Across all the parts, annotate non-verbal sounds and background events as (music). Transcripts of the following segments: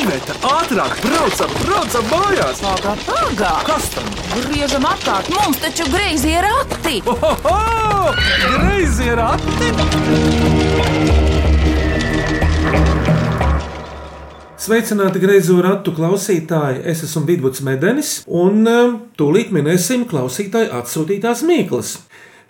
Iveta, ātrāk, braucam, braucam mājās! Pagā, pagā! Kas tam? Griežam apkārt, mums taču greizi ir rati! Ohoho! Greizi ir ati! Sveicināti greizo ratu klausītāji! Es esmu Vidvuds Medenis, un um, tūlīt minēsim klausītāju atsūtītās mīklas.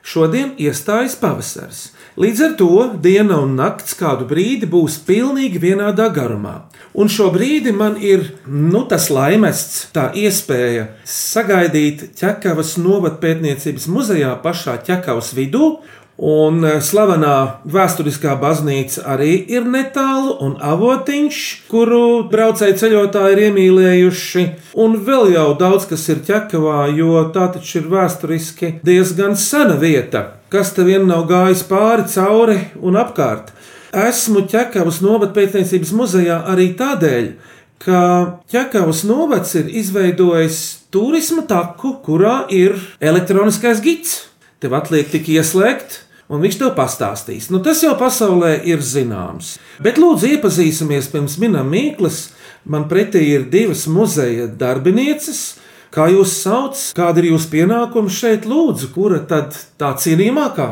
Šodien iestājas pavasaris. Līdz ar to diena un nakts kādu brīdi būs pilnīgi vienādā garumā. Un šo brīdi man ir nu, tas laimests, tā iespēja sagaidīt ķekavas novatpētniecības muzejā pašā ķekavas vidū. Un eh, slavenā vēsturiskā baznīca arī ir netālu, un avotiņš, kuru braucēji ceļotāji ir iemīlējuši, un vēl jau daudz kas ir ķekavā, jo tā taču ir vēsturiski diezgan sena vieta, kas te vien nav gājis pāri, cauri un apkārt. Esmu ķekavas novatpētniecības muzejā arī tādēļ, ka ķekavas novads ir izveidojis turisma taku, kurā ir elektroniskais gids. Tev atliek tik ieslēgt, un viņš tev pastāstīs. Nu, tas jau pasaulē ir zināms. Bet lūdzu, iepazīsimies pirms minam mīklas. Man pretī ir divas muzeja darbinieces. Kā jūs sauc, kāda ir jūsu pienākuma šeit, lūdzu, kura tad tā cienījamākā?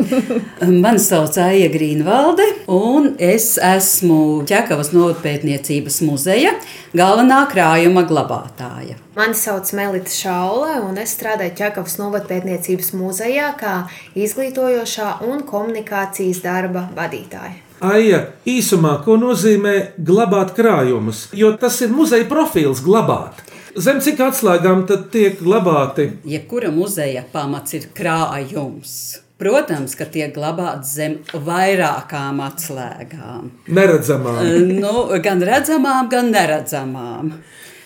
(laughs) Mani sauc Aija Grīnvalde, un es esmu Čekavas novatpētniecības muzeja galvenā krājuma glabātāja. Mani sauc Melita Šaule, un es strādāju Čakavas novatpētniecības muzejā kā izglītojošā un komunikācijas darba vadītāja. Aija, īsumā, ko nozīmē glabāt krājumus? Jo tas ir muzeja profils glabāt. Zem cik atslēgām tad tiek glabāti? Jebkura muzeja pamats ir krājums. Protams, ka tiek glabāts zem vairākām atslēgām. Neredzamām. Nu, gan redzamām, gan neredzamām.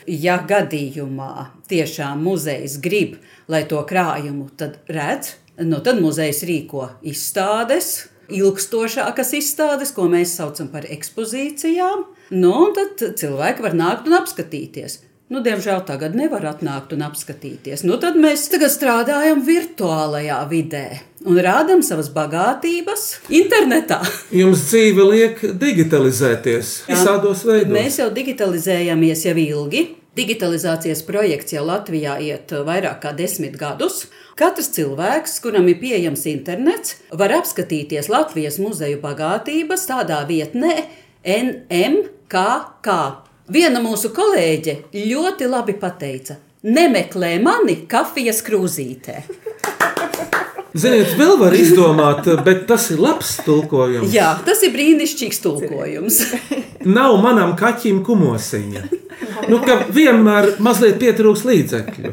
Ja gadījumā tiešām muzejs grib, lai to krājumu redz, nu, tad muzejs rīko izstādes, ilgstošākas izstādes, ko mēs saucam par ekspozīcijām. Nu, un tad cilvēki var nākt un apskatīties. Nu, diemžēl tagad nevar atnākt un apskatīties. Nu, tad mēs tagad strādājam virtuālajā vidē un rādām savas bagātības internetā. Jums dzīve liek digitalizēties visādos veidos. Mēs jau digitalizējamies jau ilgi. Digitalizācijas projekts jau Latvijā iet vairāk kā desmit gadus. Katrs cilvēks, kuram ir pieejams internets, var apskatīties Latvijas muzeju bagātības tādā vietnē, NMKK. Viena mūsu kolēģe ļoti labi pateica: Nemeklē mani kafijas krūzītē. (laughs) Ziniet, vēl var izdomāt, bet tas ir labs tulkojums. Jā, tas ir brīnišķīgs tulkojums. Nav manam kaķim kumosiņa. (laughs) Nu, ka vienmēr mazliet pietrūks līdzekļu.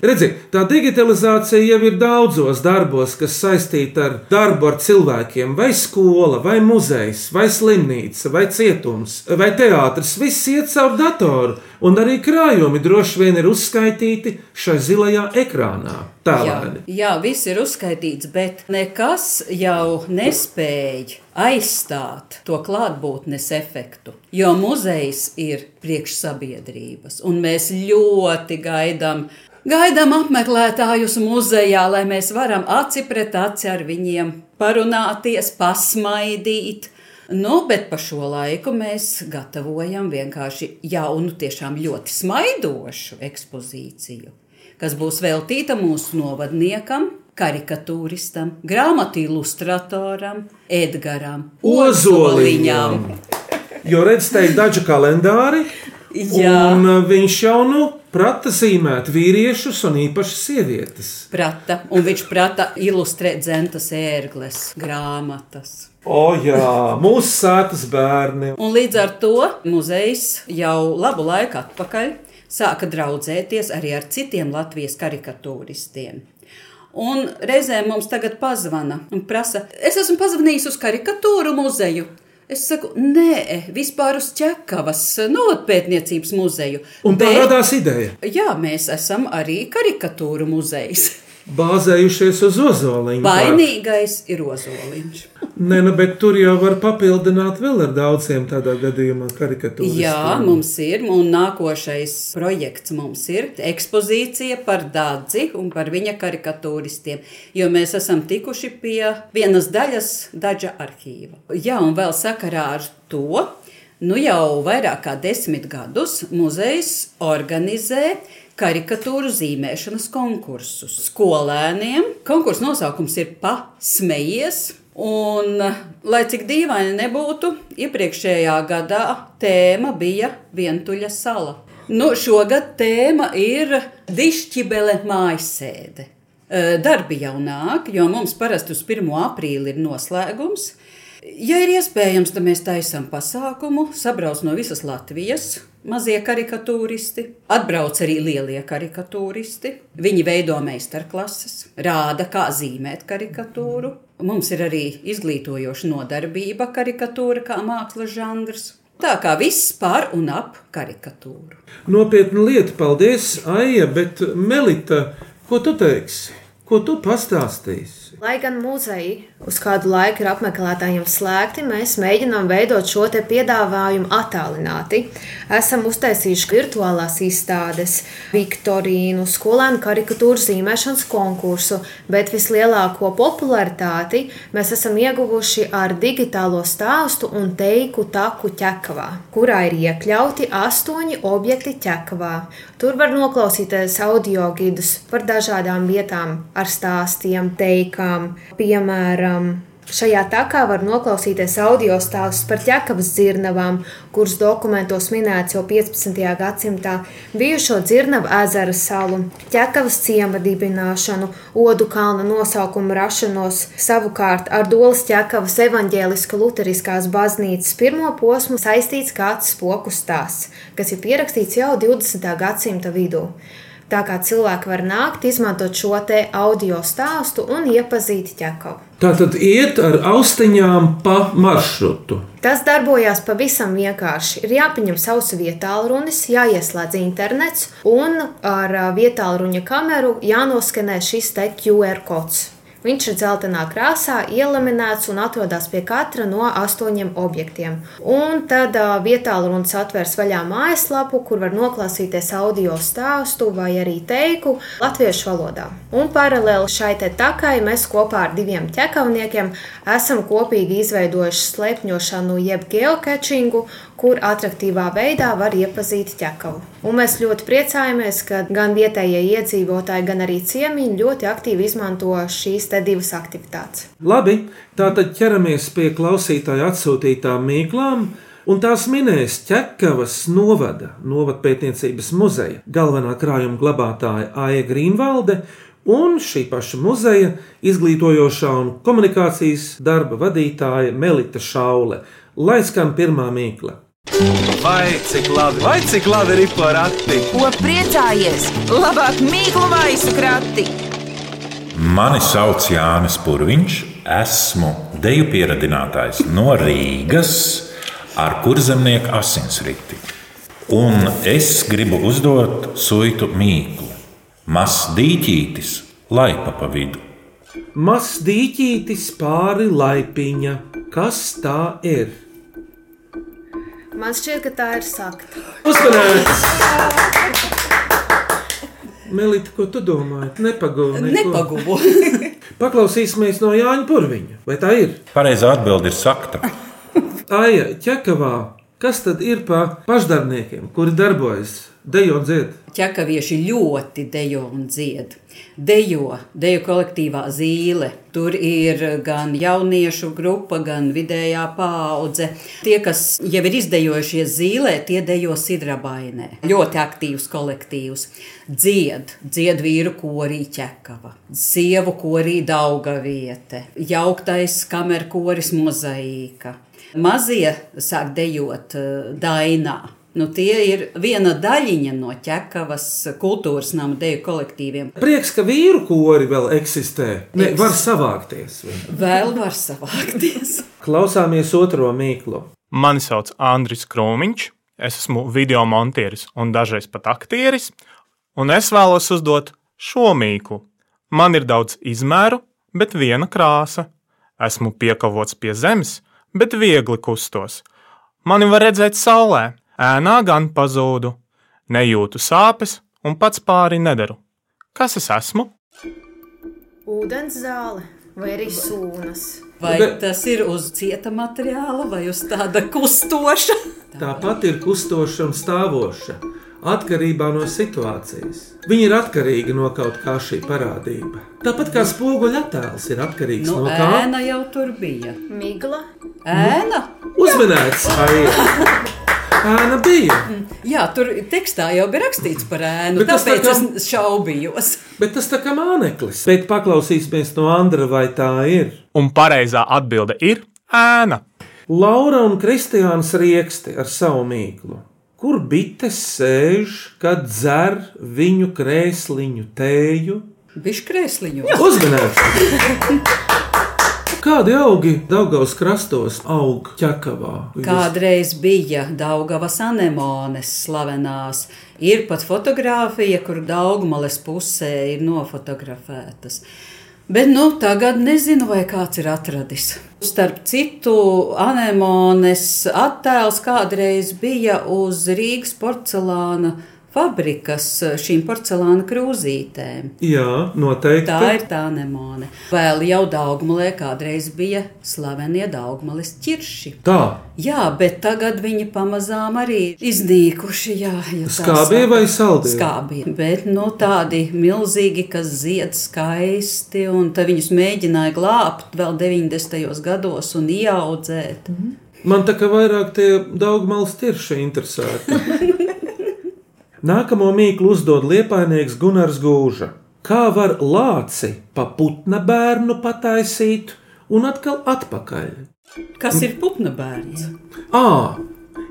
Redzi, tā digitalizācija jau ir daudzos darbos, kas saistīta ar darbu ar cilvēkiem, vai skola, vai muzejs, vai slimnīca, vai cietums, vai teātris. Viss iet caur datoru, un arī krājumi droši vien ir uzskaitīti šai zilajā ekrānā. Jā, Tālēni. jā, viss ir uzskaitīts, bet nekas jau nespēja aizstāt to klātbūtnes efektu. Jo muzejs ir priekšsabiedrības, un mēs ļoti gaidām. Gaidām apmeklētājus muzejā, lai mēs varam aci pret aci ar viņiem parunāties, pasmaidīt. Nu, bet pa šo laiku mēs gatavojam vienkārši jaunu, tiešām ļoti smaidošu ekspozīciju kas būs veltīta mūsu novadniekam, karikatūristam, grāmatu ilustratoram, Edgaram Ozoliņam. Jo redz, te ir daži kalendāri, Jā. un uh, viņš jau nu prata zīmēt vīriešus un īpaši sievietes. Prata, un viņš prata ilustrēt dzentas ērgles, grāmatas. O, jā, mūsu sētas bērni. Un līdz ar to muzejs jau labu laiku atpakaļ sāka draudzēties arī ar citiem Latvijas karikatūristiem. Un reizēm mums tagad pazvana un prasa, es esmu pazvanījis uz karikatūru muzeju. Es saku, nē, vispār uz ķekavas novatpētniecības muzeju. Un tā radās ideja. Jā, mēs esam arī karikatūru muzejs. (laughs) Bāzējušies uz ozoliņu. Vainīgais ir ozoliņš. Nē, nu, bet tur jau var papildināt vēl ar daudziem tādā gadījumā karikatūrām. Jā, mums ir, un nākošais projekts mums ir ekspozīcija par Dādzi un par viņa karikatūristiem, jo mēs esam tikuši pie vienas daļas Daļa arhīva. Jā, un vēl sakarā ar to Nu jau vairāk kā desmit gadus muzejs organizē karikatūru zīmēšanas konkursus skolēniem. Konkursu nosaukums ir Pasmejies. Un, lai cik dīvaini nebūtu, iepriekšējā gadā tēma bija Vientuļa sala. Nu, šogad tēma ir Dišķibele mājasēde. Darbi jau nāk, jo mums parasti uz 1. aprīli ir noslēgums. Ja ir iespējams, tad mēs taisām pasākumu, sabrauc no visas Latvijas. Mazie karikatūristi, atbrauc arī lielie karikatūristi. Viņi veido meistarklases, rāda, kā zīmēt karikatūru. Mums ir arī izglītojoša nodarbība, karikatūra kā mākslas žanrs. Tā kā viss par un ap karikatūru. Nopietna lieta, paldies, Aija, bet Melita, ko tu teiksi? Ko tu pastāstīsi? Lai gan muzeji uz kādu laiku ir apmeklētājiem slēgti, mēs mēģinām veidot šo piedāvājumu attālināti. Esam uztaisījuši virtuālās izstādes, viktorīnu, skolēnu karikatūru zīmēšanas konkursu, bet vislielāko popularitāti mēs esam ieguvuši ar digitālo stāstu un teiku taku ķekavā, kurā ir iekļauti astoņi objekti ķekavā. Tur var noklausīties audio gidus par dažādām vietām ar stāstiem, teikām. Piemēram, Šajā takā var noklausīties audio stāstus par ķekavas dzirnavām, kuras dokumentos minēts jau 15. gadsimtā, bijušo dzirnavu ezeru salu, ķekavas ciema dibināšanu, odu kalna nosaukumu rašanos, savukārt ar Dolas ķekavas evaņģēliska luteriskās baznīcas pirmo posmu saistīts kāds spoku stāsts, kas ir pierakstīts jau 20. gadsimta vidū. Tā kā cilvēki var nākt, izmantot šo te audio stāstu un iepazīt ķekavu. Tā tad iet ar austiņām pa maršrutu. Tas darbojās pavisam vienkārši. Ir jāpieņem savs vietālrunis, jāieslēdz internets un ar vietālruņa kameru jānoskanē šis te QR kods. Viņš ir dzeltenā krāsā, ielaminēts un atrodas pie katra no astoņiem objektiem. Un tad vietā runas atvērs vaļā mājaslapu, kur var noklausīties audio stāstu vai arī teiku latviešu valodā. Un paralēli šai takai mēs kopā ar diviem ķekavniekiem esam kopīgi izveidojuši slēpņošanu jeb geocaching, kur attraktīvā veidā var iepazīt ķekavu. Un mēs ļoti priecājamies, ka gan vietējie iedzīvotāji, gan arī ciemiņi ļoti aktīvi izmanto šīs divas aktivitātes. Labi, tātad ķeramies pie klausītāja atsūtītām mīklām. Un tās minēs ķekavas novada, novadpētniecības muzeja galvenā krājuma glabātāja Aija Grīnvalde un šī paša muzeja izglītojošā un komunikācijas darba vadītāja Melita Šaule. Lai skan pirmā mīkla! Vai cik labi, vai cik labi ir porakti? Ko priecājies? Labāk mīklu maisu krati! Mani sauc Jānis Purviņš, esmu deju pieradinātājs no Rīgas ar kurzemnieku asinsriti. Un es gribu uzdot suitu mīklu. Mazs dīķītis, laipa pa vidu. Mazs dīķītis pāri laipiņa. Kas tā ir? Man šķiet, ka tā ir sakta. Uzmanīgs! Melita, ko tu domā? Nepagūni. Nepaguvu. (laughs) Paklausīsimies no Jāņa Purviņa. Vai tā ir? Pareizā atbilde ir sakta. Aija, ķekavā, kas tad ir pa pašdarbniekiem, kuri darbojas dejo un dzied? Ķekavieši ļoti dejo un dzied dejo, dejo kolektīvā zīle. Tur ir gan jauniešu grupa, gan vidējā paudze. Tie, kas jau ir izdejojušies zīlē, tie dejo sidrabainē. Ļoti aktīvs kolektīvs. Dzied, dzied vīru korī ķekava, sievu korī dauga vieta, jauktais kamerkoris mozaīka. Mazie sāk dejot eh, dainā Nu, tie ir viena daļiņa no ķekavas kultūras nama deju kolektīviem. Prieks, ka vīru kori vēl eksistē. Ne, var savākties. Vēl var savākties. (laughs) Klausāmies otro mīklu. Mani sauc Andris Krūmiņš. Es esmu video montieris un dažreiz pat aktieris. Un es vēlos uzdot šo mīklu. Man ir daudz izmēru, bet viena krāsa. Esmu piekavots pie zemes, bet viegli kustos. Mani var redzēt saulē, ēnā gan pazūdu, nejūtu sāpes un pats pāri nedaru. Kas es esmu? Ūdens zāle. Vai arī sūnas. Vai tas ir uz cieta materiāla vai uz tāda kustoša? Tāpat ir kustoša un stāvoša, atkarībā no situācijas. Viņi ir atkarīgi no kaut kā šī parādība. Tāpat kā spoguļa attēls ir atkarīgs Nu, no kā. ēna jau tur bija. Migla. Ēna? Uzmanīts, ēna bija. Jā, tur tekstā jau bija rakstīts par ēnu, Bet tas tā tāpēc kā- es šaubījos. Bet tas tā kā māneklis. Bet paklausīsimies no Andra, vai tā ir. Un pareizā atbilde ir ēna. Laura un Kristiāns rieksti ar savu mīklu. Kur bites sēž, kad dzer viņu krēsliņu tēju? Bišķi krēsliņu. Uzmanīts! (laughs) Kādi augi Daugaus krastos aug ķekavā? Kādreiz bija Daugavas anemones slavenās. Ir pat fotografija, kur Daugmales pusē ir nofotografētas. Bet nu, tagad nezinu, vai kāds ir atradis. Starp citu, anemones attēls kādreiz bija uz Rīgas porcelāna fabrikas šīm porcelāna krūzītēm. Jā, noteikti. Tā ir tā anemone. Vēl jau Daugmalē kādreiz bija slavenie Daugmales ķirši. Tā, Jā, bet tagad viņi pamazām arī iznīkuši. Jā, ja Skābie vai saldie? Skābie. Bet nu, tādi milzīgi, kas zied skaisti, un tad viņus mēģināja glābt vēl 90. gados un ieaudzēt. man tā kā vairāk tie Daugmals tirši interesēti. (laughs) Nākamo mīklu uzdod liepainieks Gunārs Gūža. Kā var lāci pa putna bērnu pataisīt un atkal atpakaļ? Kas ir putna bērns? Ā,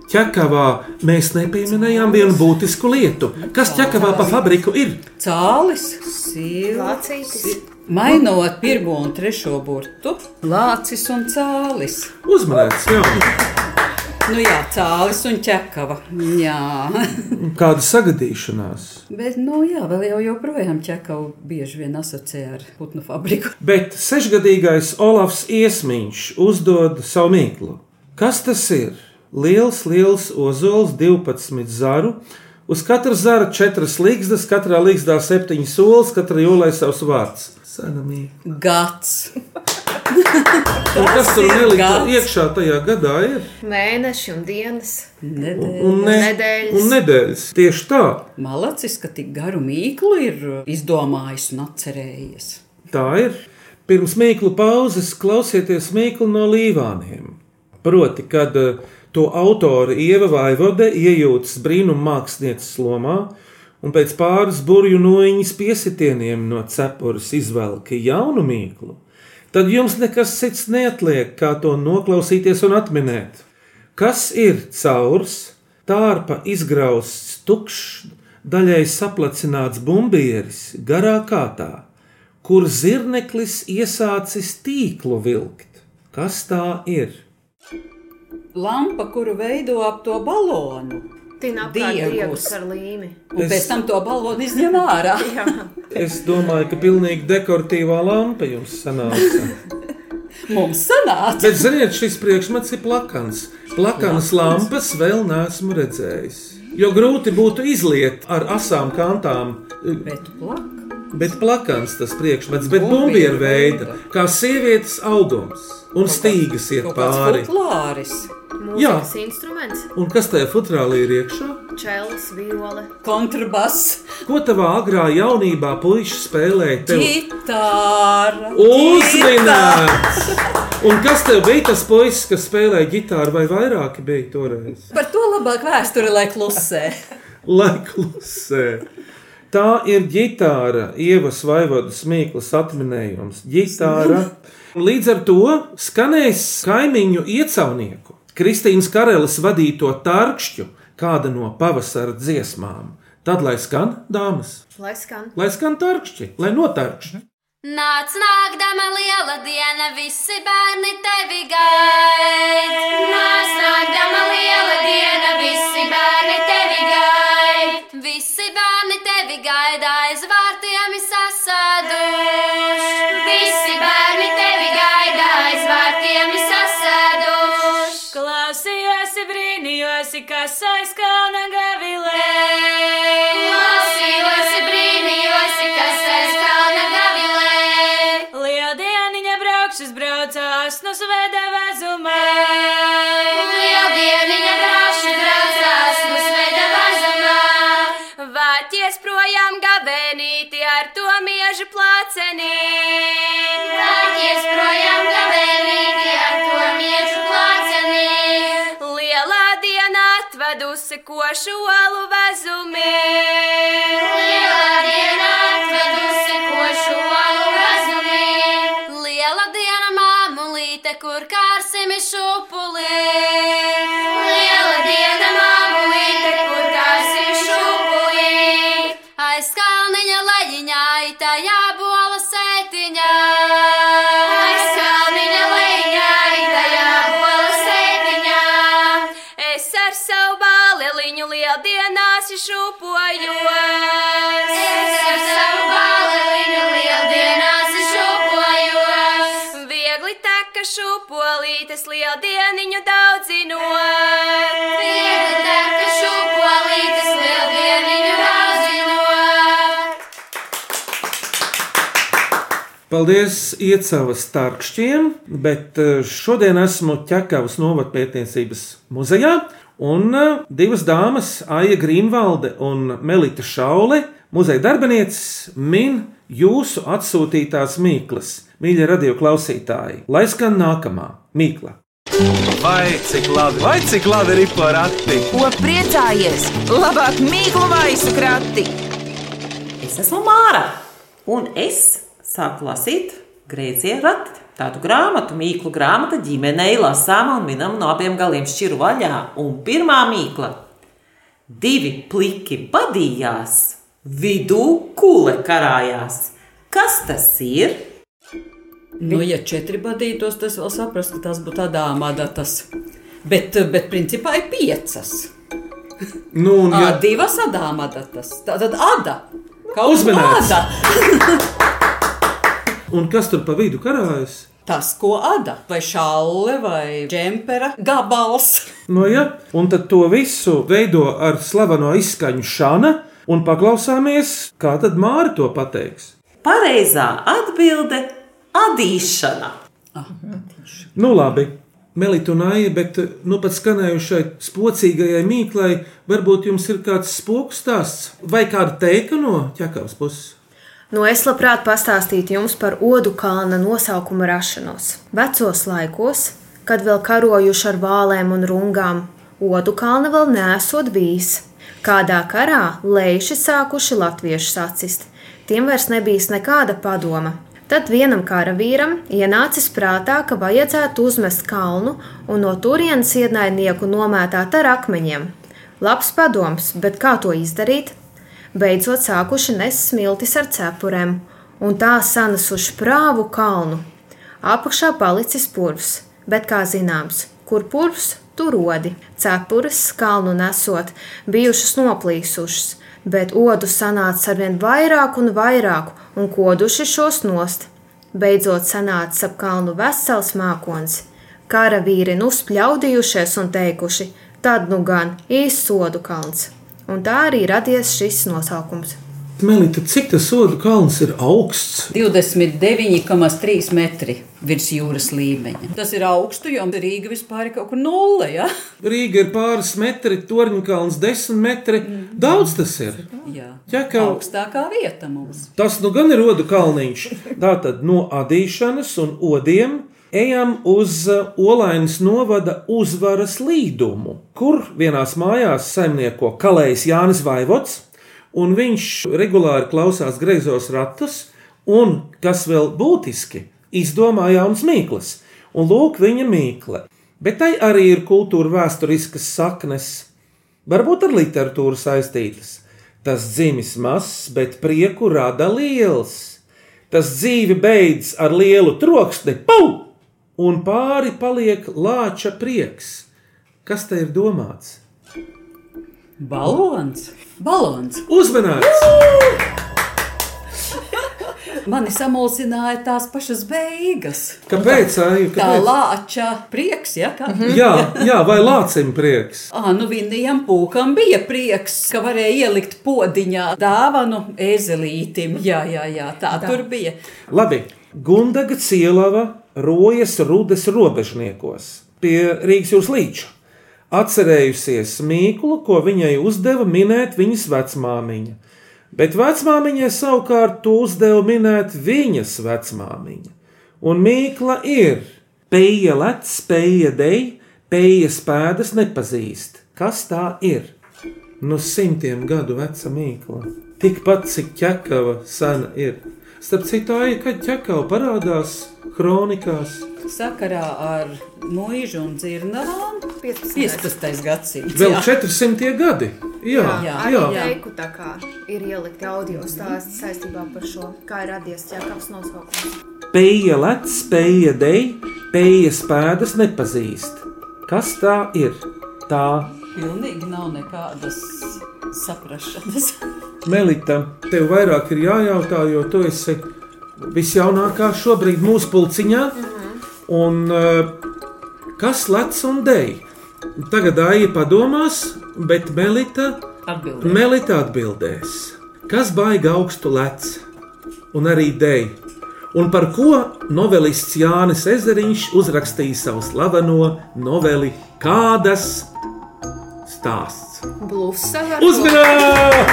ķekavā mēs nepieminējām vienu būtisku lietu. Kas ķekavā pa fabriku ir? Cālis, sīls. Lācītis. Mainot pirmo un trešo burtu, lācis un cālis. Uzmanīts, jā. Nu jā, cālis un ķekava. Jā, Kāda sagadīšanās. bet nu jā, vēl jau joprojām ķekavu bieži vien asociē ar putnu fabriku. Bet sešgadīgais Olafs Iesmiņš uzdod savu mīklu. Kas tas ir? Liels, liels ozols, 12 zaru. Uz katra zara četras līgstas, katrā līgstā septiņas solis, katra jūlē savs vārds. Sena mīkla. Gads. Kas tur gads? iekšā tajā gadā ir? Mēneši un dienas. Nedēļa. Un, ne, Nedēļas. un nedēļas. Tieši tā. Malacis, ka tik garu mīklu ir izdomājis un atcerējies. Tā ir. Pirms mīklu pauzes klausieties mīklu no līvāniem. Proti, kad eh, to autora Ieva Vaivode iejūtas brīnuma mākslinieces lomā un pēc pāris burbuļu noiņas piesitieniem no cepures izvelka jaunu mīklu, tad jums nekas cits neatliek, kā to noklausīties un atminēt. Kas ir caurs, tārpa izgrausts, tukšs, daļai saplacināts bumbieris garā kātā, kur zirneklis iesācis tīklu vilkt? Kas tā ir? Lampa, kuru veido ap to balonu, Diegus. diegus ar līmi. un Es- pēc tam to balonu izņem ārā. (laughs) Es domāju, ka pilnīgi dekoratīvā lampa jums sanāca. (laughs) Mums sanāca. Bet, ziniet, šis priekšmets ir plakans. Plakanas lampas vēl neesmu redzējis. Jo grūti būtu izliet ar asām kantām, Bet plak. bet plakans tas priekšmets, bet bumbieru veida, kā sievietes augums un stīgas iet Kaut kāds pāri. futlāris, Mūzikas instruments, Un kas tajā futrālī ir iekšā? čels, viole. kontrabass, Ko tavā agrā jaunībā puisis spēlēja? Tev ģitāra. uzminēts! Un kas tev bija tas puisis, kas spēlēja ģitāru, vai vairāki bija toreiz? Par to labāk vēsture, lai klusē. (laughs) Lai klusē. Tā ir ģitāra, ievas vaivodas mīklas atminējums. Ģitāra. (laughs) Līdz ar to skanēs kaimiņu iecaunieku, Kristīnas Karelis vadīto tarkšķu, kāda no pavasara dziesmām. Tad, lai skan dāmas, Lai skan. lai skan tarkšķi, lai notarkšķi. Nāc, nākdama liela diena, visi bērni tevi gaida. Nāc, nākdama liela diena, visi bērni tevi gaida. Visi bērni tevi gaida, aiz esi, kas aizkāna gavilē. Lasi, lasi, brīnījosi, kas aizkāna gavilē. Lieldieniņa braukšas braucās no sveda vēzumē. Lieldieniņa braukšas braucās no sveda vēzumā. Vāties projām gabenīti ar to miežu plācenī. Vāties projām gabenīti. Atvedusi košu alu vezumi. Lielā diena atvedusi košu alu vezumi. Liela diena māmulīte, kur kārsim šupulī. Lieldienās šupojos. Es ar savu bāleliņu lieldienās šupojos. Viegli teka šupolītes lieldieniņu daudzinot. Viegli teka šupolītes lieldieniņu daudzinot. Paldies Iecavas starkšķiem, bet eh, šodien esmu ķekavas novatpētniecības muzejā. Un eh, divas dāmas, Aija Grīmvalde un Melita Šaule, muzeja darbinieces, min jūsu atsūtītās mīklas. Mīļie radio klausītāji, lai skan nākamā mīkla. Vai cik labi, vai cik labi ir porakti? Ko priecājies? Labāk mīklu maisu krati! Es esmu Māra, un es sāku lasīt Grēcija rati. Tādu grāmatu, mīklu grāmatu ģimenei lasām un minam no abiem galiem šķiru vaļā. Un pirmā mīkla - divi pliki badījās, vidū kule karājās. Kas tas ir? Nu, ja četri badītos, tas vēl saprast, ka tas būtu tādā adatas. Bet, bet principā ir piecas. Nu, un, ja, Divas adāmadatas. Tā tad ada. Uzmanēts. ada. un kas tur pa vidu karājas? Tas, ko ada, vai šāle, vai džempera gabals. (laughs) No ja, un tad to visu veido ar slaveno izskaņu šāna, un paklausāmies, kā tad Māra to pateiks. Pareizā atbilde - adīšana. Nu, labi, Melita un Aija, bet nu pat skanējušai spocīgajai mīklai, varbūt jums ir kāds spoku stāsts vai kāda teika no ķekavas puses. Nu, es labprāt pastāstītu jums par Odu kalna nosaukuma rašanos. Vecos laikos, kad vēl karojuši ar vālēm un rungām, Odu kalna vēl nesot bijis. Kādā karā lejuši sākuši latviešu sacist, tiem vairs nebija nekāda padoma. Tad vienam karavīram ienācis prātā, ka vajadzētu uzmest kalnu un no turienes ienaidnieku nomētāt ar akmeņiem. Labs padoms, bet kā to izdarīt? Beidzot sākuši nest smiltis ar cepurēm, un tā sanesuši prāvu kalnu. Apakšā palicis purvs, bet, kā zināms, kur purvs, tur rodi. Cepures, kalnu nesot, bijušas noplīsušas, bet odu sanāca arvien vairāk un vairāk, un koduši šos nost. Beidzot sanāca ap kalnu vesels mākons. Karavīri nu spļaudījušies un teikuši, tad nu gan īsts sodu kalns. Un tā arī radies šis nosaukums. Melita, cik tas sodu kalns ir augsts? 29,3 metri virs jūras līmeņa. Tas ir augstu, jo Rīga vispār ir kaut kur nulle. Ja? Rīga ir pāris metri, Torņkalns desmit metri. Daudz tas ir. Jā, Ķekava. augstākā vieta mums. Tas nu gan ir rodu kalniņš. Tātad no adīšanas un odiem ejam uz uh, Olainas novada uzvaras līdumu, kur vienās mājās saimnieko kalējs Jānis Vaivots, un viņš regulāri klausās greizos ratus, un, kas vēl būtiski, izdomā jaunas mīklas, un lūk viņa mīkla. Bet tai arī ir kultūra vēsturiskas saknes, varbūt ar literatūru saistītas. Tas dzimis mazs, bet prieku rada liels. Tas dzīvi beidz ar lielu troksni, pau! Un pāri paliek lāča prieks. Kas te ir domāts? Balons! Balons! Uzmanīts! (laughs) Mani samulsināja tās pašas beigas. Kāpēc? Tā kāpēc? lāča prieks, ja? Kā? Jā, jā, vai lācim prieks? Ah, nu vienam pūkam bija prieks, ka varēja ielikt podiņā dāvanu ezelītim. Jā, jā, jā tā, tā. tur bija. Labi, Gundaga cielava rojas rudes robežniekos pie Rīgas jūras līča. Atcerējusies mīklu, ko viņai uzdeva minēt viņas vecmāmiņa. Bet vecmāmiņai savukārt to uzdeva minēt viņas vecmāmiņa. Un mīkla ir pēja lec, pēja dej, pēja spēdas nepazīst. Kas tā ir? Nu, simtiem gadu veca mīkla. Tikpat cik ķekava sena ir. Starp citu, Aija, kad ķekava parādās kronikās, Sakarā ar mūžu un dzirnavām 15. 15. gadsimts. vēl jā. 400 gadi. Jā, Jā, jā, arī teiku, tā kā ir ielikti audio stāsti saistībā par šo, kā ir radies ķekavs nosaukums. Pēja lec, pēja dej, pēja spēdas nepazīst. Kas tā ir? Tā Pilnīgi nav nekādas saprašanas. Melita, tev vairāk ir jājautā, jo tu esi visjaunākā šobrīd mūsu pulciņā. Un eh, kas lec un dej? Tagad Aija padomās, bet Melita, Atbildēt. Melita atbildēs. Kas baigi augstu lec un arī dej? Un par ko novelists Jānis Ezeriņš uzrakstīja savu slaveno noveli Kādas stāsts? Blusa Uzmanīgi!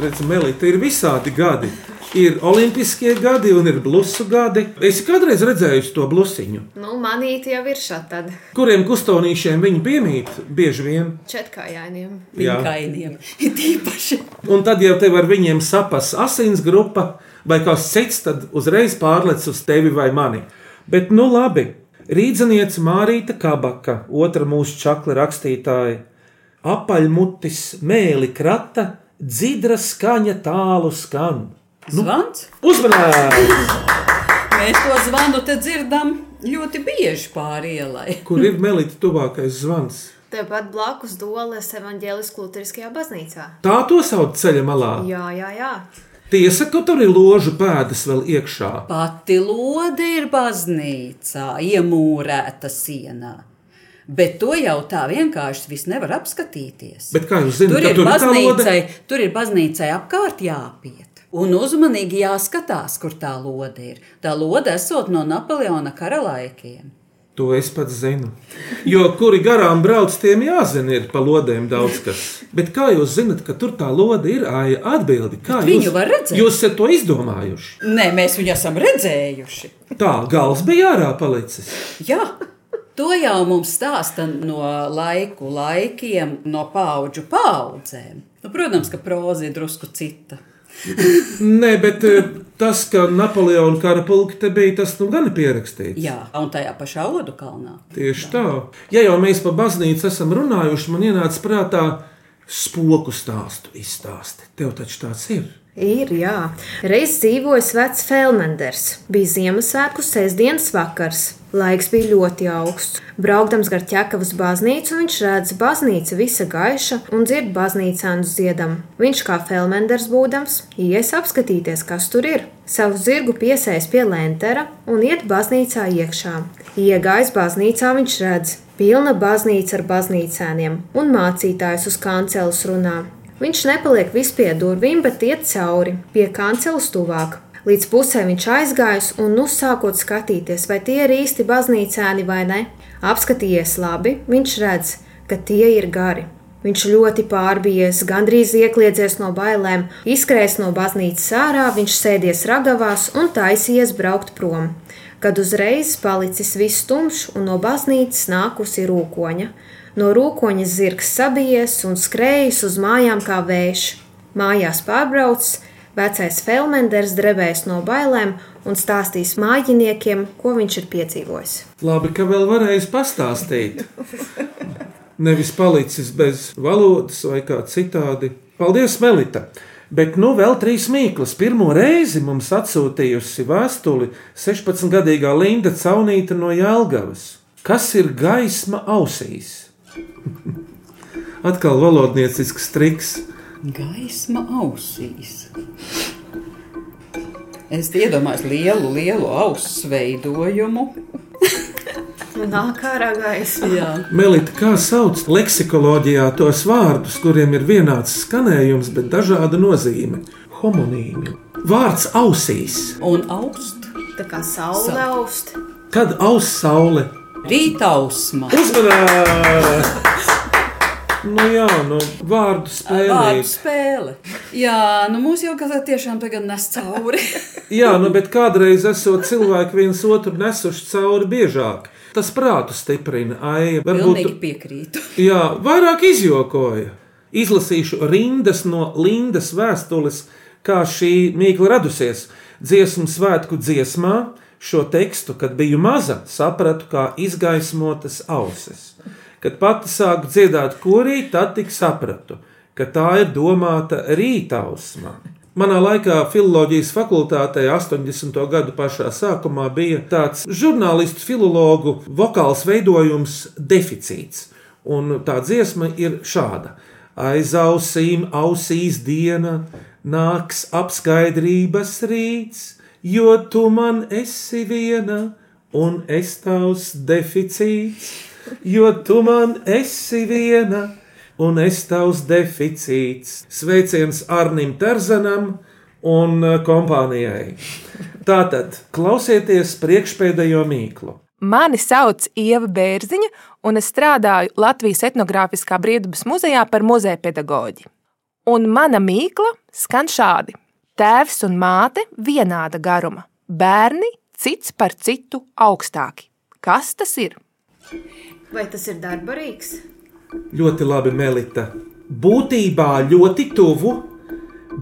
Redz, Melita ir visādi gadi. Ir olimpiskie gadi un ir blusu gadi. Es kādreiz redzēju to blusiņu, Nu, manīti jau ir šādi kuriem kustonīšiem viņi piemīt bieži vien. četrkājainiem. Jā. Kainiem. Ir (laughs) īpaši. Un tad jau tev ar viņiem sapas asins grupa vai kas cits, tad uzreiz pārlec uz tevi vai mani. Bet nu labi, rīdziniece Mārīta Kabaka, otra mūsu čakla rakstītāja, apaļmutis, mēli krata, dzidra skaņa tālu skan. Zvans? Uzmanīgi! Mēs to zvanu te dzirdam ļoti bieži pāri ielai. (laughs) Kur ir melīte tuvākais zvans? Tepat blakus Doles evaņģēliskā luteriskajā baznīcā. Tā to sauc ceļa malā. Jā, jā, jā. Tiesa, ka tur ir ložu pēdas vēl iekšā. Pati lode ir baznīcā, iemūrēta sienā. Bet to jau tā vienkārši viss nevar apskatīties. Bet kā jūs zināt, Tur ir, tur baznīcai, tur ir baznīcai apkārt jāpiet. Un uzmanīgi jāskatās, kur tā lode ir. Tā lode esot no Napoleona kara laikiem. To es pats zinu. Jo kuri garām brauc, tiem jāzina, ir pa lodēm daudz kas. Bet kā jūs zinat, ka tur tā lode ir? Aija, atbildi, kā Bet viņu jūs, var redzēt. jūs esat to izdomājuši? Nē, mēs viņu esam redzējuši. Tā, gals bija ārā palicis. Jā, to jau mums stāsta no laiku laikiem, no paudžu paudzēm. Nu, protams, ka proza ir drusku cita. (laughs) Nē, bet eh, tas, ka Napoleona kara pulka te bija, tas nu gan ir pierakstīts. Jā, un tajā pašā Odu kalnā. Tieši tā. Ja jau mēs par baznīcu esam runājuši, man ienāca prātā spoku stāstu izstāsti. Tev taču tāds ir. Ir, jā. Reiz dzīvoja vecs Felmenders. Bija Ziemassvētku sestdienas vakars. Laiks bija ļoti augsts. Braukdams gar ķekavas baznīcu, viņš redz, ka baznīca visa gaiša un dzird baznīcānu dziedam. Viņš kā Felmenders būdams, ies apskatīties, kas tur ir. Savu zirgu piesēs pie lentera un iet baznīcā iekšā. Iegājis baznīcā, viņš redz, pilna baznīca ar baznīcēniem un mācītājs uz kanceles runā. Viņš nepaliek vis pie durvīm, bet iet cauri, pie kanceles tuvāk. Līdz pusē viņš aizgājis un nu sākot skatīties, vai tie ir īsti baznīcēni vai ne. Apskatījies labi, viņš redz, ka tie ir gari. Viņš ļoti pārbijies, gandrīz iekļiedzies no bailēm, izskrējis no baznīcas ārā, viņš sēdies ragavās un taisījies braukt prom. Kad uzreiz palicis viss tumšs un no baznīcas nākusi rūkoņa. No rūkoņa zirgs sabijies un skrējis uz mājām kā vējš. Mājās pārbraucis, vecais Felmenders drebēs no bailēm un stāstīs mājiniekiem, ko viņš ir piedzīvojis. Labi, ka vēl varēja pastāstīt. Nevis palicis bez valodas vai kā citādi. Paldies, Melita! Bet nu vēl trīs mīklas. Pirmo reizi mums atsūtījusi vēstuli 16-gadīgā Linda Caunīta no Jālgavas. Kas ir gaisma ausīs? (laughs) Atkal valodniecisks triks. Gaisma ausīs. Es iedomājos lielu, lielu ausu veidojumu. (laughs) Nāk ārā gaisma. Jā. Melita, kā sauc leksikoloģijā tos vārdus, kuriem ir vienāds skanējums, bet dažāda nozīme? Homonīmi. Vārds ausīs. Un aust. Tā kā saule aust. Kad aus saule? Rītausma. Uzmanīgi! Nu jā, nu vārdu Vārdu spēlīt. spēle. Jā, nu mūsu jau gada tiešām tagad nes cauri. (laughs) Jā, nu bet kādreiz esot cilvēki viens otru nesuši cauri biežāk. Tas prātu stiprina. Ai, Pilnīgi piekrītu. (laughs) Jā, vairāk izjokoja. Izlasīšu rindas no Lindas vēstules, kā šī mīkla radusies. Dziesmu svētku dziesmā šo tekstu, kad biju maza, sapratu kā izgaismotas ausis. Kad pati sāku dziedāt korī, tad tik sapratu, ka tā ir domāta rītausma. Manā laikā filozofijas fakultātē 80. gadu pašā sākumā bija tāds žurnālistu, filologu vokāls veidojums deficīts. Un tā dziesma ir šāda: Aiz ausīm, ausīs diena, nāks apskaidrības rīts, jo tu man esi viena, un es tavs deficīts, jo tu man esi viena un es tavs deficīts. Sveiciens Arnim Terzanam un uh, kompānijai. Tātad klausieties priekšpēdējo mīklu. Mani sauc Ieva Bērziņa, un es strādāju Latvijas etnogrāfiskā brīvdabas muzejā par muzeja pedagoģi. Un mana mīkla skan šādi: Tēvs un māte vienāda garuma, bērni cits par citu augstāki. Kas tas ir? Vai tas ir darba rīks? Ļoti labi, Melita. Būtībā ļoti tuvu,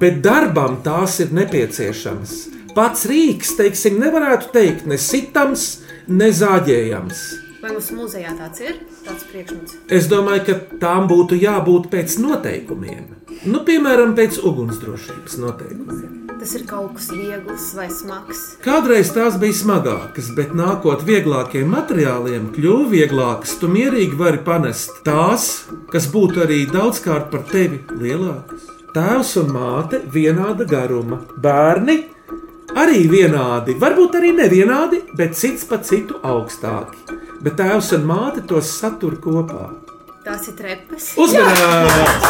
bet darbam tās ir nepieciešamas. Pats rīks, teiksim, nevarētu teikt ne sitams, ne zāģējams. Vai mums muzejā tāds ir? Tāds priekšmets. Es domāju, ka tām būtu jābūt pēc noteikumiem. Nu, piemēram, pēc ugunsdrošības noteikumiem. Tas ir kaut kas viegls vai smags. Kādreiz tās bija smagākas, bet nākot vieglākiem materiāliem, kļuva vieglākas. Tu mierīgi vari panest tās, kas būtu arī daudzkārt par tevi lielākas. Tēvs un māte vienāda garuma, bērni arī vienādi, varbūt arī nevienādi, bet cits pa citu augstāki. Bet tēvs un māte tos satur kopā. Tās ir trepes. Uzmanības!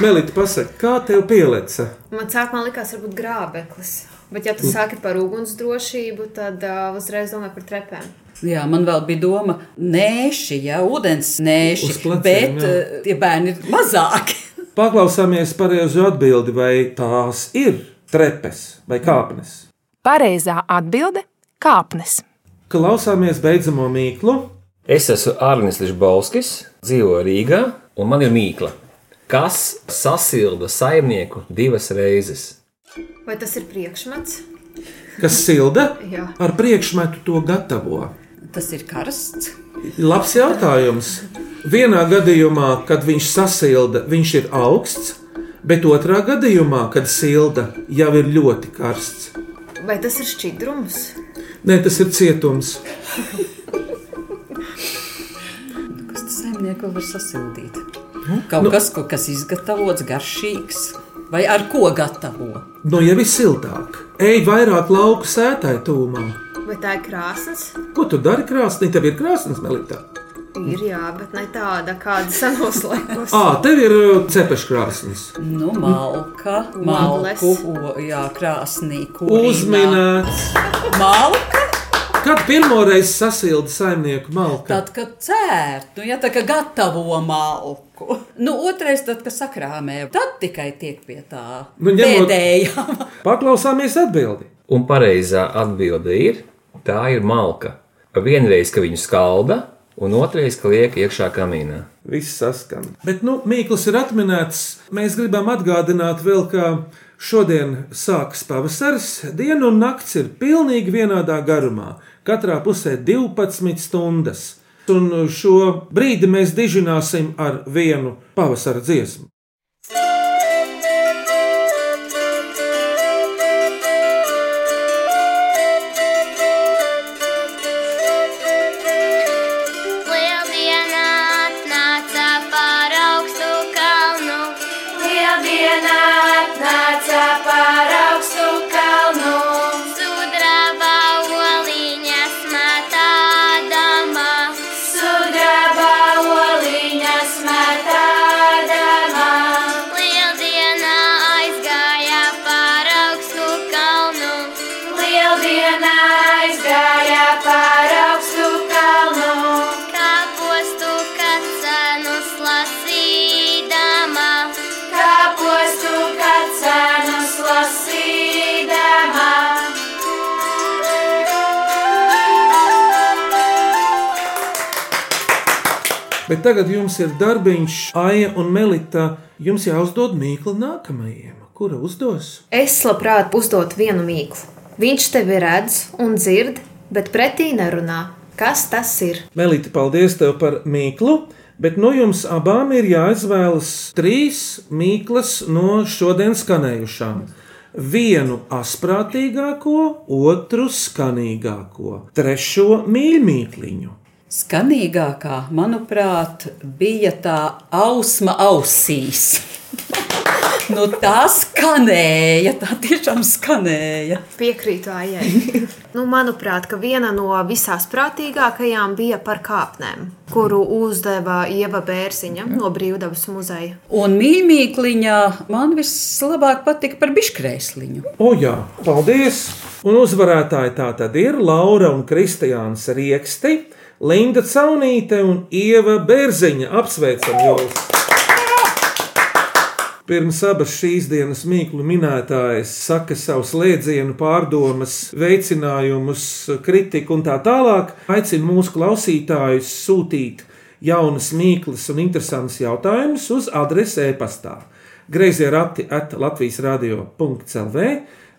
Melita, pasaka, kā tev pieleca? Man sākumā likās, varbūt grābeklis. Bet, ja tu sāki par ugunsdrošību, tad uh, uzreiz domā par trepēm. Jā, man vēl bija doma, nēši, ja ūdens nēši, pleciem, bet jā. eh, tie bērni ir mazāki. (laughs) Paklausāmies pareizo atbildi, vai tās ir trepes vai kāpnes. Pareizā atbilde - kāpnes. Klausāmies beidzamo mīklu. Es esmu Arnēs Lišbalskis, dzīvoju Rīgā, un man ir mīkla. Kas sasilda saimnieku divas reizes? Vai tas ir priekšmets? Kas silda? Ar priekšmetu to gatavo. Tas ir karsts. Labs jautājums. Vienā gadījumā, kad viņš sasilda, viņš ir augsts, bet otrā gadījumā, kad silda, jau ir ļoti karsts. Vai tas ir šķidrums? Nē, tas ir cietums. Kas tas saimnieku var sasildīt? Kaut nu, kas, ko, kas izgatavots, garšīgs. Vai ar ko gatavo? No jau ir siltāk. Ej vairāk lauku sētāju tūmā. Vai tā ir krāsas? Ko tu dari krāsnī? Tev ir krāsnes, Melita. Ir jā, bet ne tāda, kāda (laughs) senos laikos. Ā, tev ir uh, cepeškrāsnes. Nu, malka, malku, o, jā, krāsnī, kurina. Uzminēts. Malka? Kad pirmoreiz sasilda saimnieku malka? Tad, kad cērt, nu, ja tā kā gatavo malku. Nu, otrais, tad, kad sakrāmē, tad tikai tiek pie tā Nu, ņemot- pēdējā. Paklausāmies atbildi. Un pareizā atbilde ir: tā ir malka. Vienreiz, ka viņu skalda, un otrreiz, ka liek iekšā kamīnā. Viss saskan. Bet, nu, Mīkls ir atminēts. Mēs gribam atgādināt vēl, ka šodien sākas pavasaris. Diena un nakts ir pilnīgi vienādā garumā. Katrā pusē 12 stundas. Un šo brīdi mēs dižināsim ar vienu pavasara dziesmu. Tagad jums ir darbiņš, Aija un Melita. Jums jāuzdod mīklu nākamajam. Kura uzdos? Es labprāt uzdot vienu mīklu. Viņš tevi redz un dzird, bet pretī nerunā. Kas tas ir? Melita, paldies tev par mīklu. Bet no jums abām ir jāizvēlas trīs mīklas no šodienas skanējušām. Vienu asprātīgāko, otru skanīgāko, trešo mīļmīkliņu. Skanīgākā, manuprāt, bija tā ausma ausīs. (laughs) nu, tā skanēja, tā tiešām skanēja. Piekrītu Aijai. nu, manuprāt, ka viena no visāsprātīgākajām bija par kāpnēm, kuru uzdeva Ieva Bērziņa no Brīvdabas muzeja. Un mīļmīkliņā man vislabāk patika par biškrēsliņu. O, jā, paldies! Un uzvarētāji tā tad ir Laura un Kristiāns Rieksti, Linda Caunīte un Ieva Bērziņa. Apsveicam jūs! Pirms abas šīs dienas mīklu minētājas saka savus lēdzienu, pārdomas, veicinājumus, kritiku un tā tālāk, aicina mūsu klausītājus sūtīt jaunas mīklas un interesantas jautājumus uz adresi e-pastā. Greizie rati at Latvijas radio.clv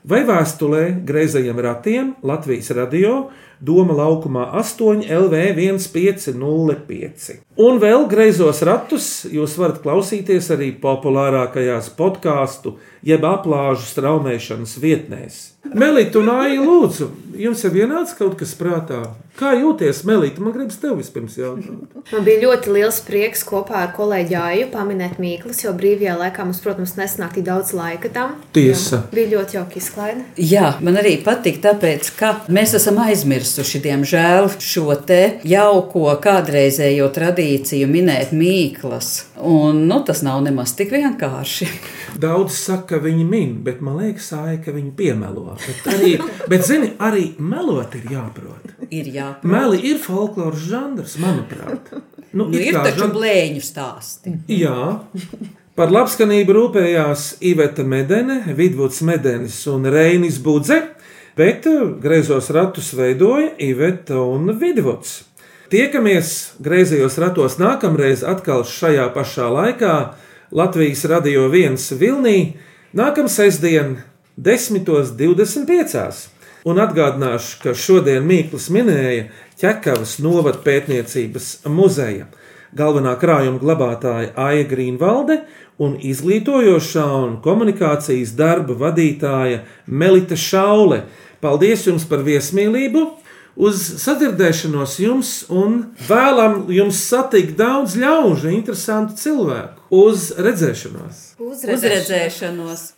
vai vēstulē Greizajiem ratiem Latvijas radio Doma laukumā 8 LV 1505. Un vēl greizos ratus jūs varat klausīties arī populārākajās podkāstu jeb aplāžu straumēšanas vietnēs. Melita un Aija, lūdzu, jums ir vienāds kaut kas prātā. Kā jūties, Melita? Man gribas tevi vispirms jautāt. Man bija ļoti liels prieks kopā ar kolēģi Jāju pamanīt Mīklas, jo brīvajā laikā mums, protams, nesanāk tik daudz laika tam. Tiesa. Bija ļoti jauki izklaide. Jā, man arī patīk, tāpēc, ka mēs esam aizmirsuši, diemžēl, šo te jauko kādreizējo tradīciju minēt mīklas. Un nu, tas nav nemaz tik vienkārši. Daudz saka, ka viņi min, bet man liekas, Aija, ka viņi piemelo. Bet, arī, bet zini, arī melot ir jāprot. Ir jāprot. Meli ir folkloras žanrs, manuprāt. Nu, it ir taču žan- blēņu stāsti. Jā. Par labskanību rūpējās Iveta Medene, Vidvuds Medenis un Reinis Budze, bet eh, greizos ratus veidoja Iveta un Vidvuds. Tiekamies griezījos ratos nākamreiz atkal šajā pašā laikā Latvijas radio viens Vilnī nākamā sestdien 10.25. Un atgādināšu, ka šodien Mīkls minēja Čekavas novada pētniecības muzeja galvenā krājuma glabātāja Aija Grīnvalde un izglītojošā un komunikācijas darba vadītāja Melita Šaule. Paldies jums par viesmīlību! Uz sadzirdēšanos jums un vēlam jums satikt daudz ļaužu, interesantu cilvēku. Uz redzēšanos! Uzredzēšanos!